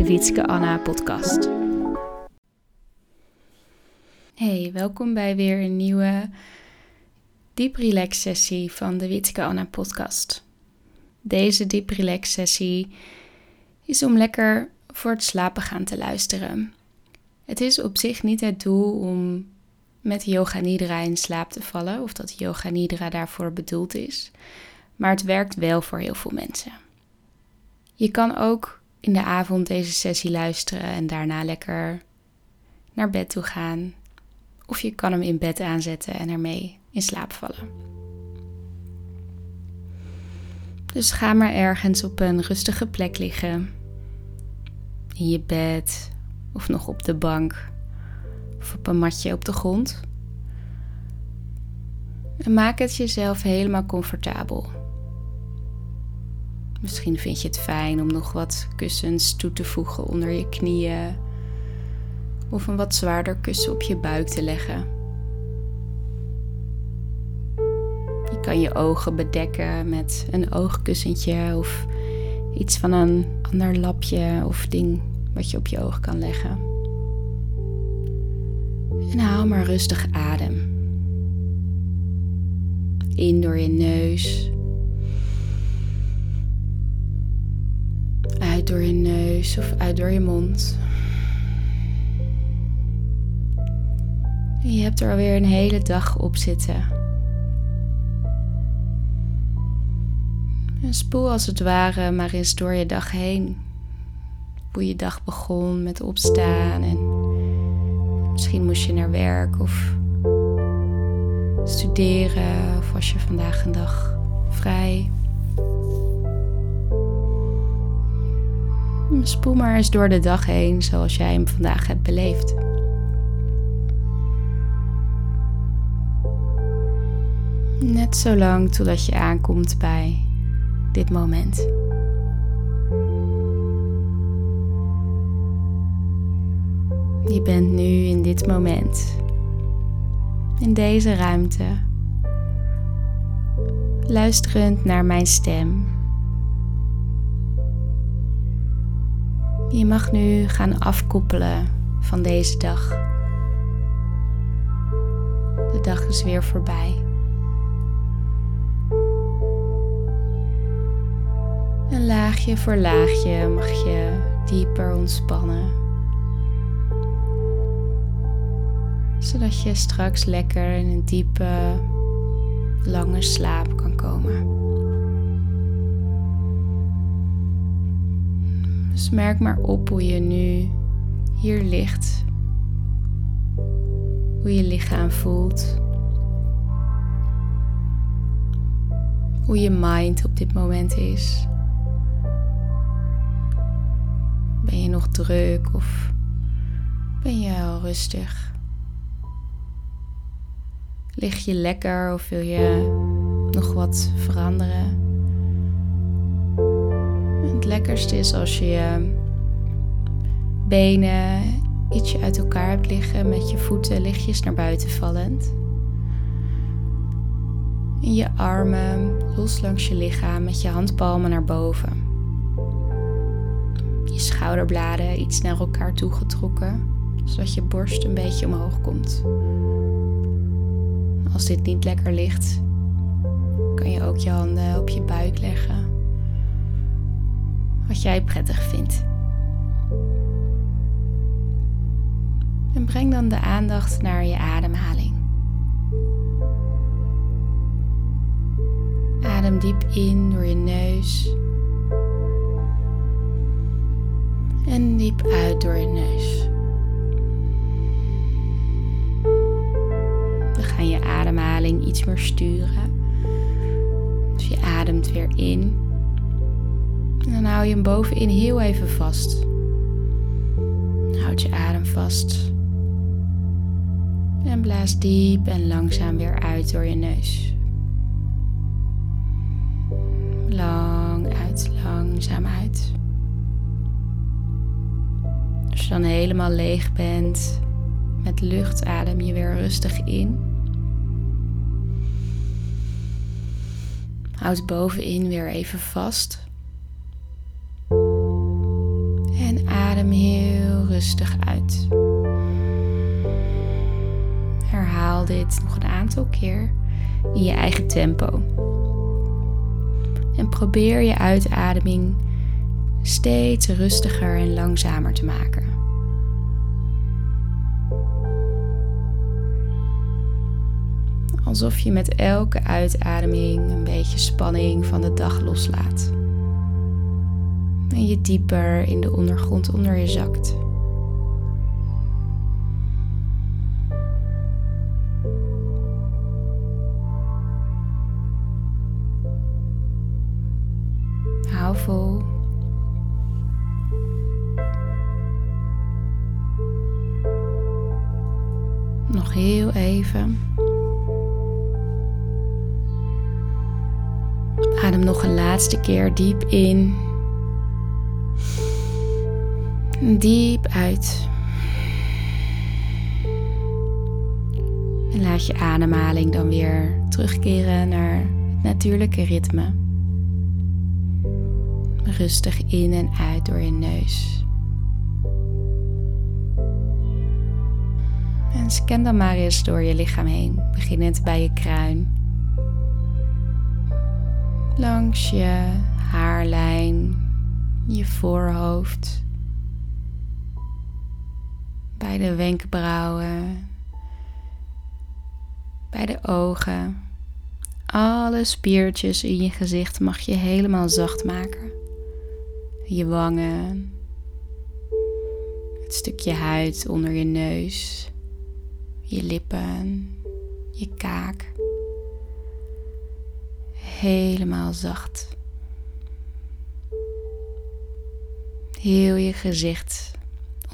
de Wietske Anna podcast. Hey, welkom bij weer een nieuwe diep relax sessie van de Wietske Anna podcast. Deze diep relax sessie is om lekker voor het slapen gaan te luisteren. Het is op zich niet het doel om met yoga nidra in slaap te vallen of dat yoga nidra daarvoor bedoeld is, maar het werkt wel voor heel veel mensen. Je kan ook in de avond deze sessie luisteren en daarna lekker naar bed toe gaan. Of je kan hem in bed aanzetten en ermee in slaap vallen. Dus ga maar ergens op een rustige plek liggen. In je bed of nog op de bank of op een matje op de grond. En maak het jezelf helemaal comfortabel. Misschien vind je het fijn om nog wat kussens toe te voegen onder je knieën. Of een wat zwaarder kussen op je buik te leggen. Je kan je ogen bedekken met een oogkussentje of iets van een ander lapje of ding wat je op je oog kan leggen. En haal maar rustig adem. In door je neus door je neus of uit door je mond. je hebt er alweer een hele dag op zitten. En spoel als het ware maar eens door je dag heen. Hoe je dag begon met opstaan en misschien moest je naar werk of studeren of was je vandaag een dag vrij. Spoel maar eens door de dag heen zoals jij hem vandaag hebt beleefd. Net zo lang totdat je aankomt bij dit moment. Je bent nu in dit moment, in deze ruimte, luisterend naar mijn stem Je mag nu gaan afkoppelen van deze dag. De dag is weer voorbij. En laagje voor laagje mag je dieper ontspannen. Zodat je straks lekker in een diepe, lange slaap kan komen. Merk maar op hoe je nu hier ligt. Hoe je lichaam voelt. Hoe je mind op dit moment is. Ben je nog druk of ben je al rustig? Lig je lekker of wil je nog wat veranderen? Het lekkerste is als je je benen ietsje uit elkaar hebt liggen met je voeten lichtjes naar buiten vallend. En je armen los langs je lichaam met je handpalmen naar boven. Je schouderbladen iets naar elkaar toegetrokken, zodat je borst een beetje omhoog komt. Als dit niet lekker ligt, kan je ook je handen op je buik leggen wat jij prettig vindt. En breng dan de aandacht naar je ademhaling. Adem diep in door je neus. En diep uit door je neus. We gaan je ademhaling iets meer sturen. Dus je ademt weer in. En dan hou je hem bovenin heel even vast. hou Houd je adem vast. En blaas diep en langzaam weer uit door je neus. Lang uit, langzaam uit. Als je dan helemaal leeg bent met lucht, adem je weer rustig in. Houd bovenin weer even vast. Rustig uit. Herhaal dit nog een aantal keer in je eigen tempo. En probeer je uitademing steeds rustiger en langzamer te maken. Alsof je met elke uitademing een beetje spanning van de dag loslaat. En je dieper in de ondergrond onder je zakt. Keer diep in. Diep uit. En laat je ademhaling dan weer terugkeren naar het natuurlijke ritme. Rustig in en uit door je neus. En scan dan maar eens door je lichaam heen, beginnend bij je kruin. Langs je haarlijn, je voorhoofd, bij de wenkbrauwen, bij de ogen. Alle spiertjes in je gezicht mag je helemaal zacht maken. Je wangen, het stukje huid onder je neus, je lippen, je kaak. Helemaal zacht. Heel je gezicht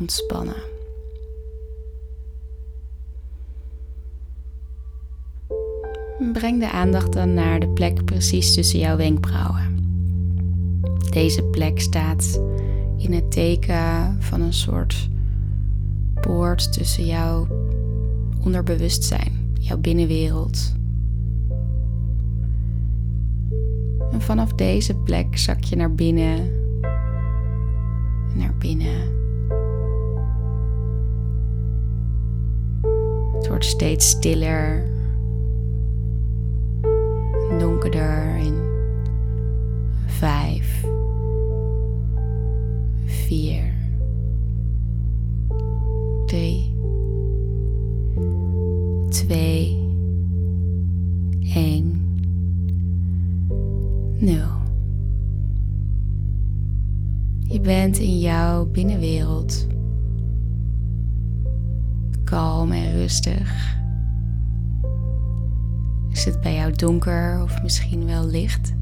ontspannen. Breng de aandacht dan naar de plek precies tussen jouw wenkbrauwen. Deze plek staat in het teken van een soort poort tussen jouw onderbewustzijn, jouw binnenwereld. En vanaf deze plek zak je naar binnen, naar binnen. Het wordt steeds stiller, donkerder in vijf, vier, drie, twee, bent in jouw binnenwereld kalm en rustig. Is het bij jou donker of misschien wel licht?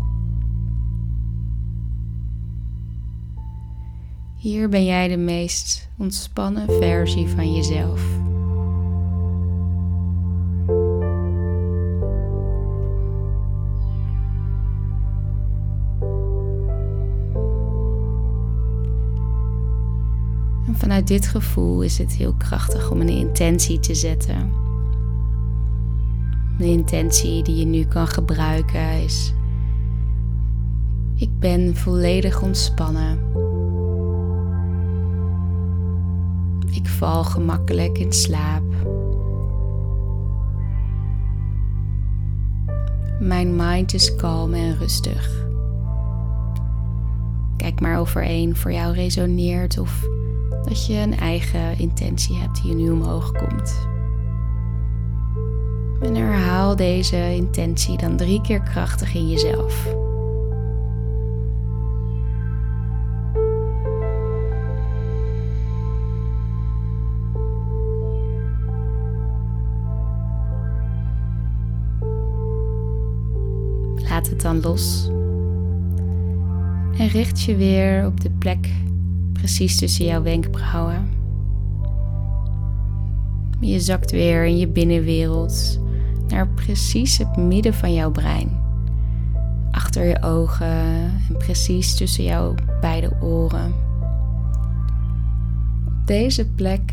Hier ben jij de meest ontspannen versie van jezelf. Vanuit dit gevoel is het heel krachtig om een intentie te zetten. Een intentie die je nu kan gebruiken is: Ik ben volledig ontspannen. Ik val gemakkelijk in slaap. Mijn mind is kalm en rustig. Kijk maar of er één voor jou resoneert of dat je een eigen intentie hebt die nu omhoog komt. En herhaal deze intentie dan drie keer krachtig in jezelf. Laat het dan los. En richt je weer op de plek precies tussen jouw wenkbrauwen. Je zakt weer in je binnenwereld naar precies het midden van jouw brein. Achter je ogen en precies tussen jouw beide oren. Op deze plek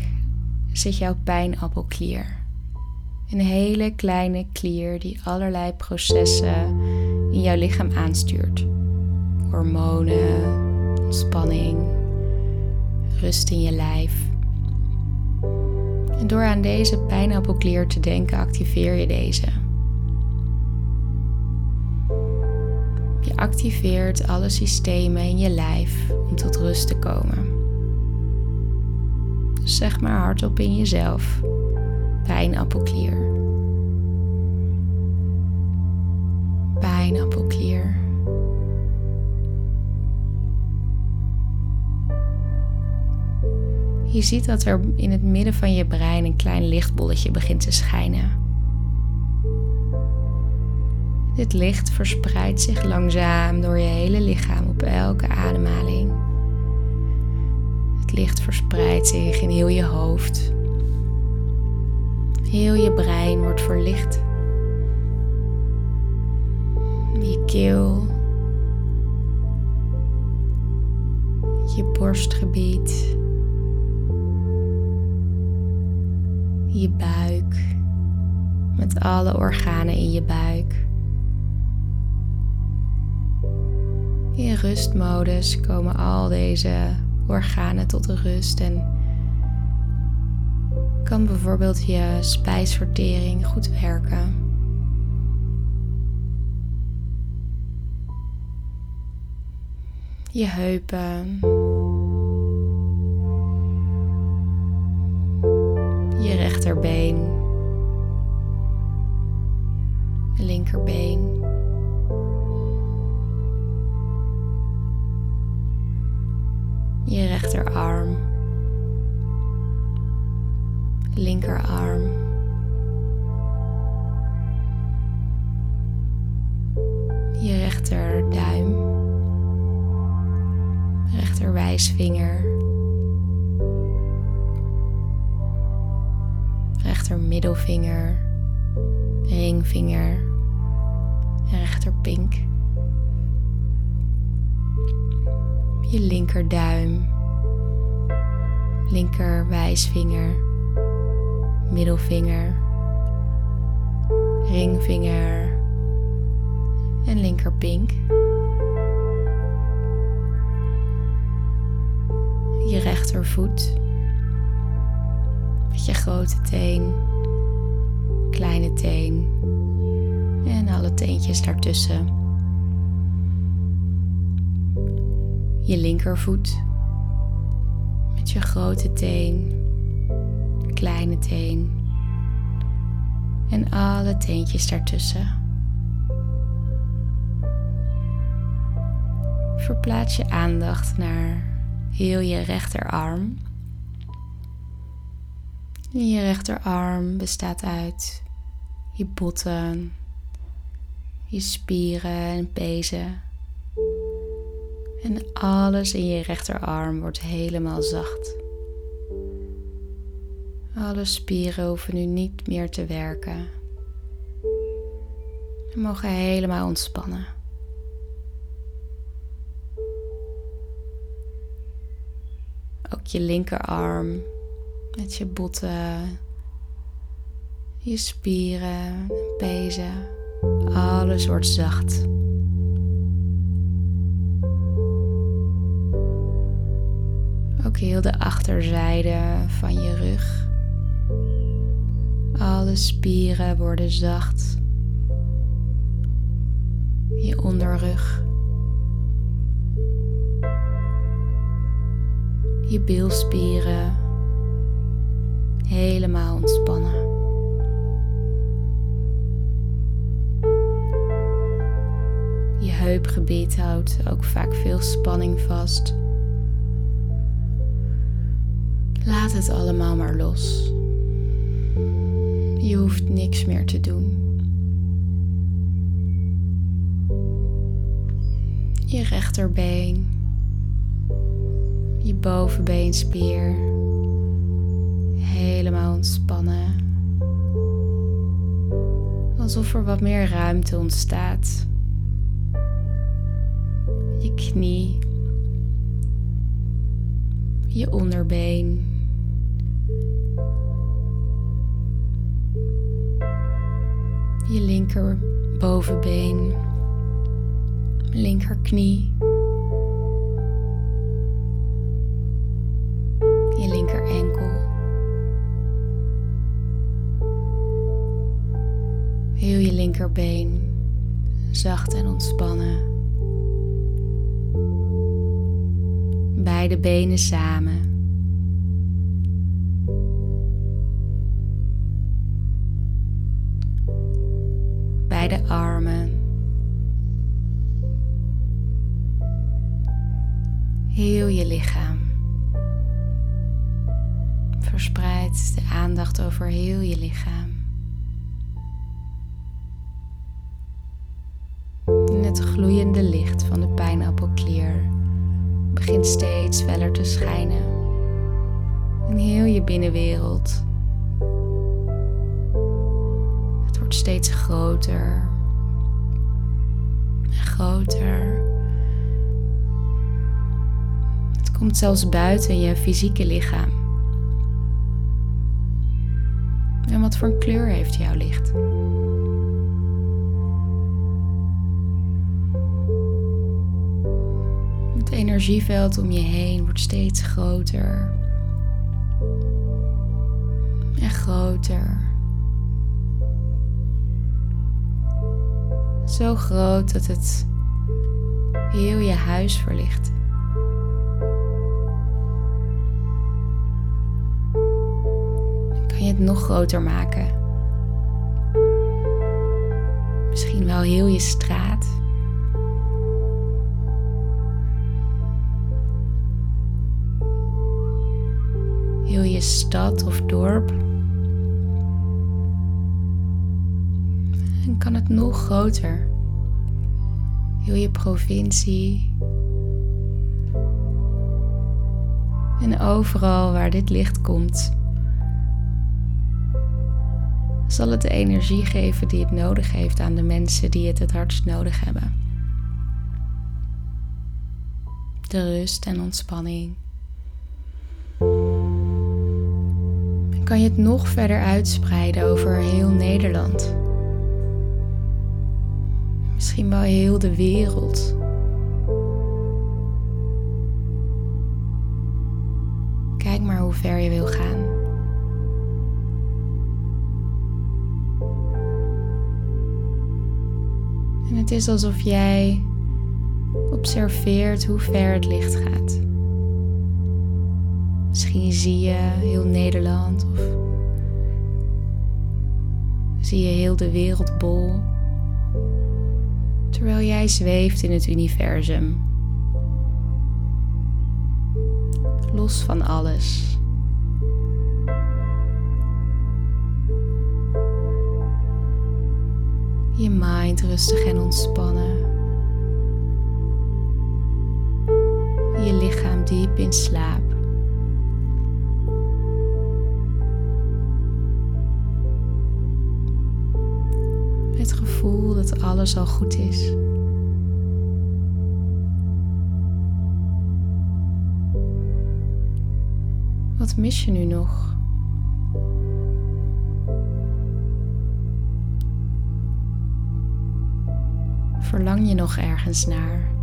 zit jouw pijnappelklier. Een hele kleine klier die allerlei processen in jouw lichaam aanstuurt. Hormonen, ontspanning, rust in je lijf. En door aan deze pijnappelklier te denken, activeer je deze. Je activeert alle systemen in je lijf om tot rust te komen. Dus zeg maar hardop in jezelf: pijnappelklier. Je ziet dat er in het midden van je brein een klein lichtbolletje begint te schijnen. Dit licht verspreidt zich langzaam door je hele lichaam op elke ademhaling. Het licht verspreidt zich in heel je hoofd. Heel je brein wordt verlicht. Je keel. Je borstgebied. Je buik, met alle organen in je buik. In rustmodus komen al deze organen tot rust en kan bijvoorbeeld je spijsvertering goed werken. Je heupen, rechterbeen, linkerbeen. Je rechterarm, linkerarm. Je rechterduim, rechterwijsvinger. Rechterpink. Je linkerduim, linker wijsvinger, middelvinger, ringvinger. En linkerpink. Je rechtervoet. Met je grote teen, kleine teen en alle teentjes daartussen. Je linkervoet. Met je grote teen, kleine teen. En alle teentjes daartussen. Verplaats je aandacht naar heel je rechterarm. Je rechterarm bestaat uit je botten, je spieren en pezen. En alles in je rechterarm wordt helemaal zacht. Alle spieren hoeven nu niet meer te werken. Ze mogen helemaal ontspannen. Ook je linkerarm met je botten, je spieren, pezen. Alles wordt zacht. Ook heel de achterzijde van je rug. Alle spieren worden zacht. Je onderrug. Je bilspieren helemaal ontspannen. Heupgebied houdt ook vaak veel spanning vast. Laat het allemaal maar los. Je hoeft niks meer te doen. Je rechterbeen, je bovenbeenspier helemaal ontspannen. Alsof er wat meer ruimte ontstaat. Je knie, je onderbeen. Je linker bovenbeen, linkerknie. Je linker enkel. Heel je linkerbeen zacht en ontspannen. Beide benen samen. beide armen. Heel je lichaam. Verspreid de aandacht over heel je lichaam. En het gloeiende licht van de pijnappelklier begint steeds feller te schijnen in heel je binnenwereld. steeds groter en groter. Het komt zelfs buiten je fysieke lichaam. En wat voor kleur heeft jouw licht? Energieveld om je heen wordt steeds groter en groter. Zo groot dat het heel je huis verlicht. Dan kan je het nog groter maken. Misschien wel heel je straat. Stad of dorp. En kan het nog groter. Heel je provincie. En overal waar dit licht komt, zal het de energie geven die het nodig heeft aan de mensen die het het hardst nodig hebben. De rust en ontspanning. Kan je het nog verder uitspreiden over heel Nederland misschien wel heel de wereld. Kijk maar hoe ver je wil gaan. En het is alsof jij observeert hoe ver het licht gaat. Misschien zie je heel Nederland of zie je heel de wereldbol terwijl jij zweeft in het universum. Los van alles. Je mind rustig en ontspannen. Je lichaam diep in slaap. Alles al goed is. Wat mis je nu nog? Verlang je nog ergens naar?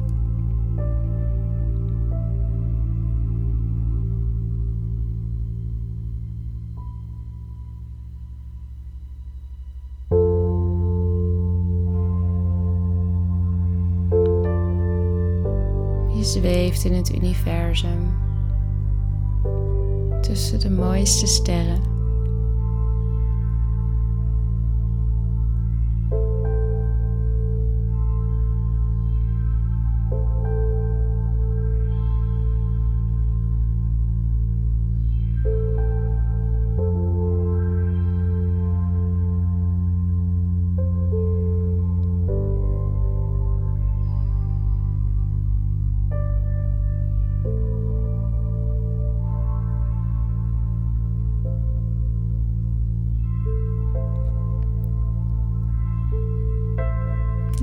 Zweeft in het universum tussen de mooiste sterren.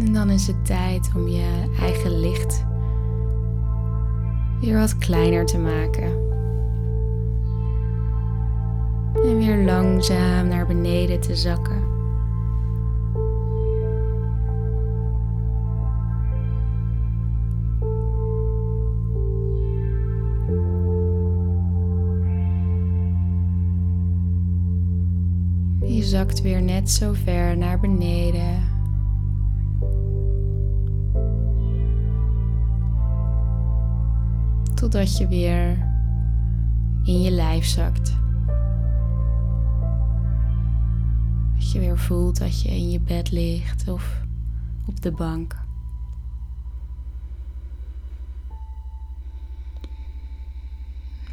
Dan is het tijd om je eigen licht weer wat kleiner te maken. En weer langzaam naar beneden te zakken. Je zakt weer net zo ver naar beneden. Totdat je weer in je lijf zakt. Dat je weer voelt dat je in je bed ligt of op de bank.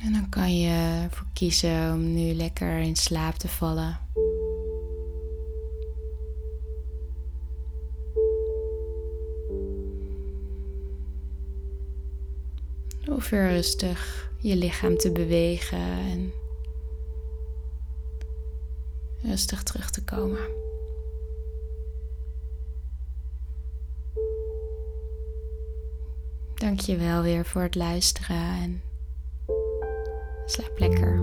En dan kan je ervoor kiezen om nu lekker in slaap te vallen. Of weer rustig je lichaam te bewegen en rustig terug te komen. Dank je wel weer voor het luisteren en slaap lekker.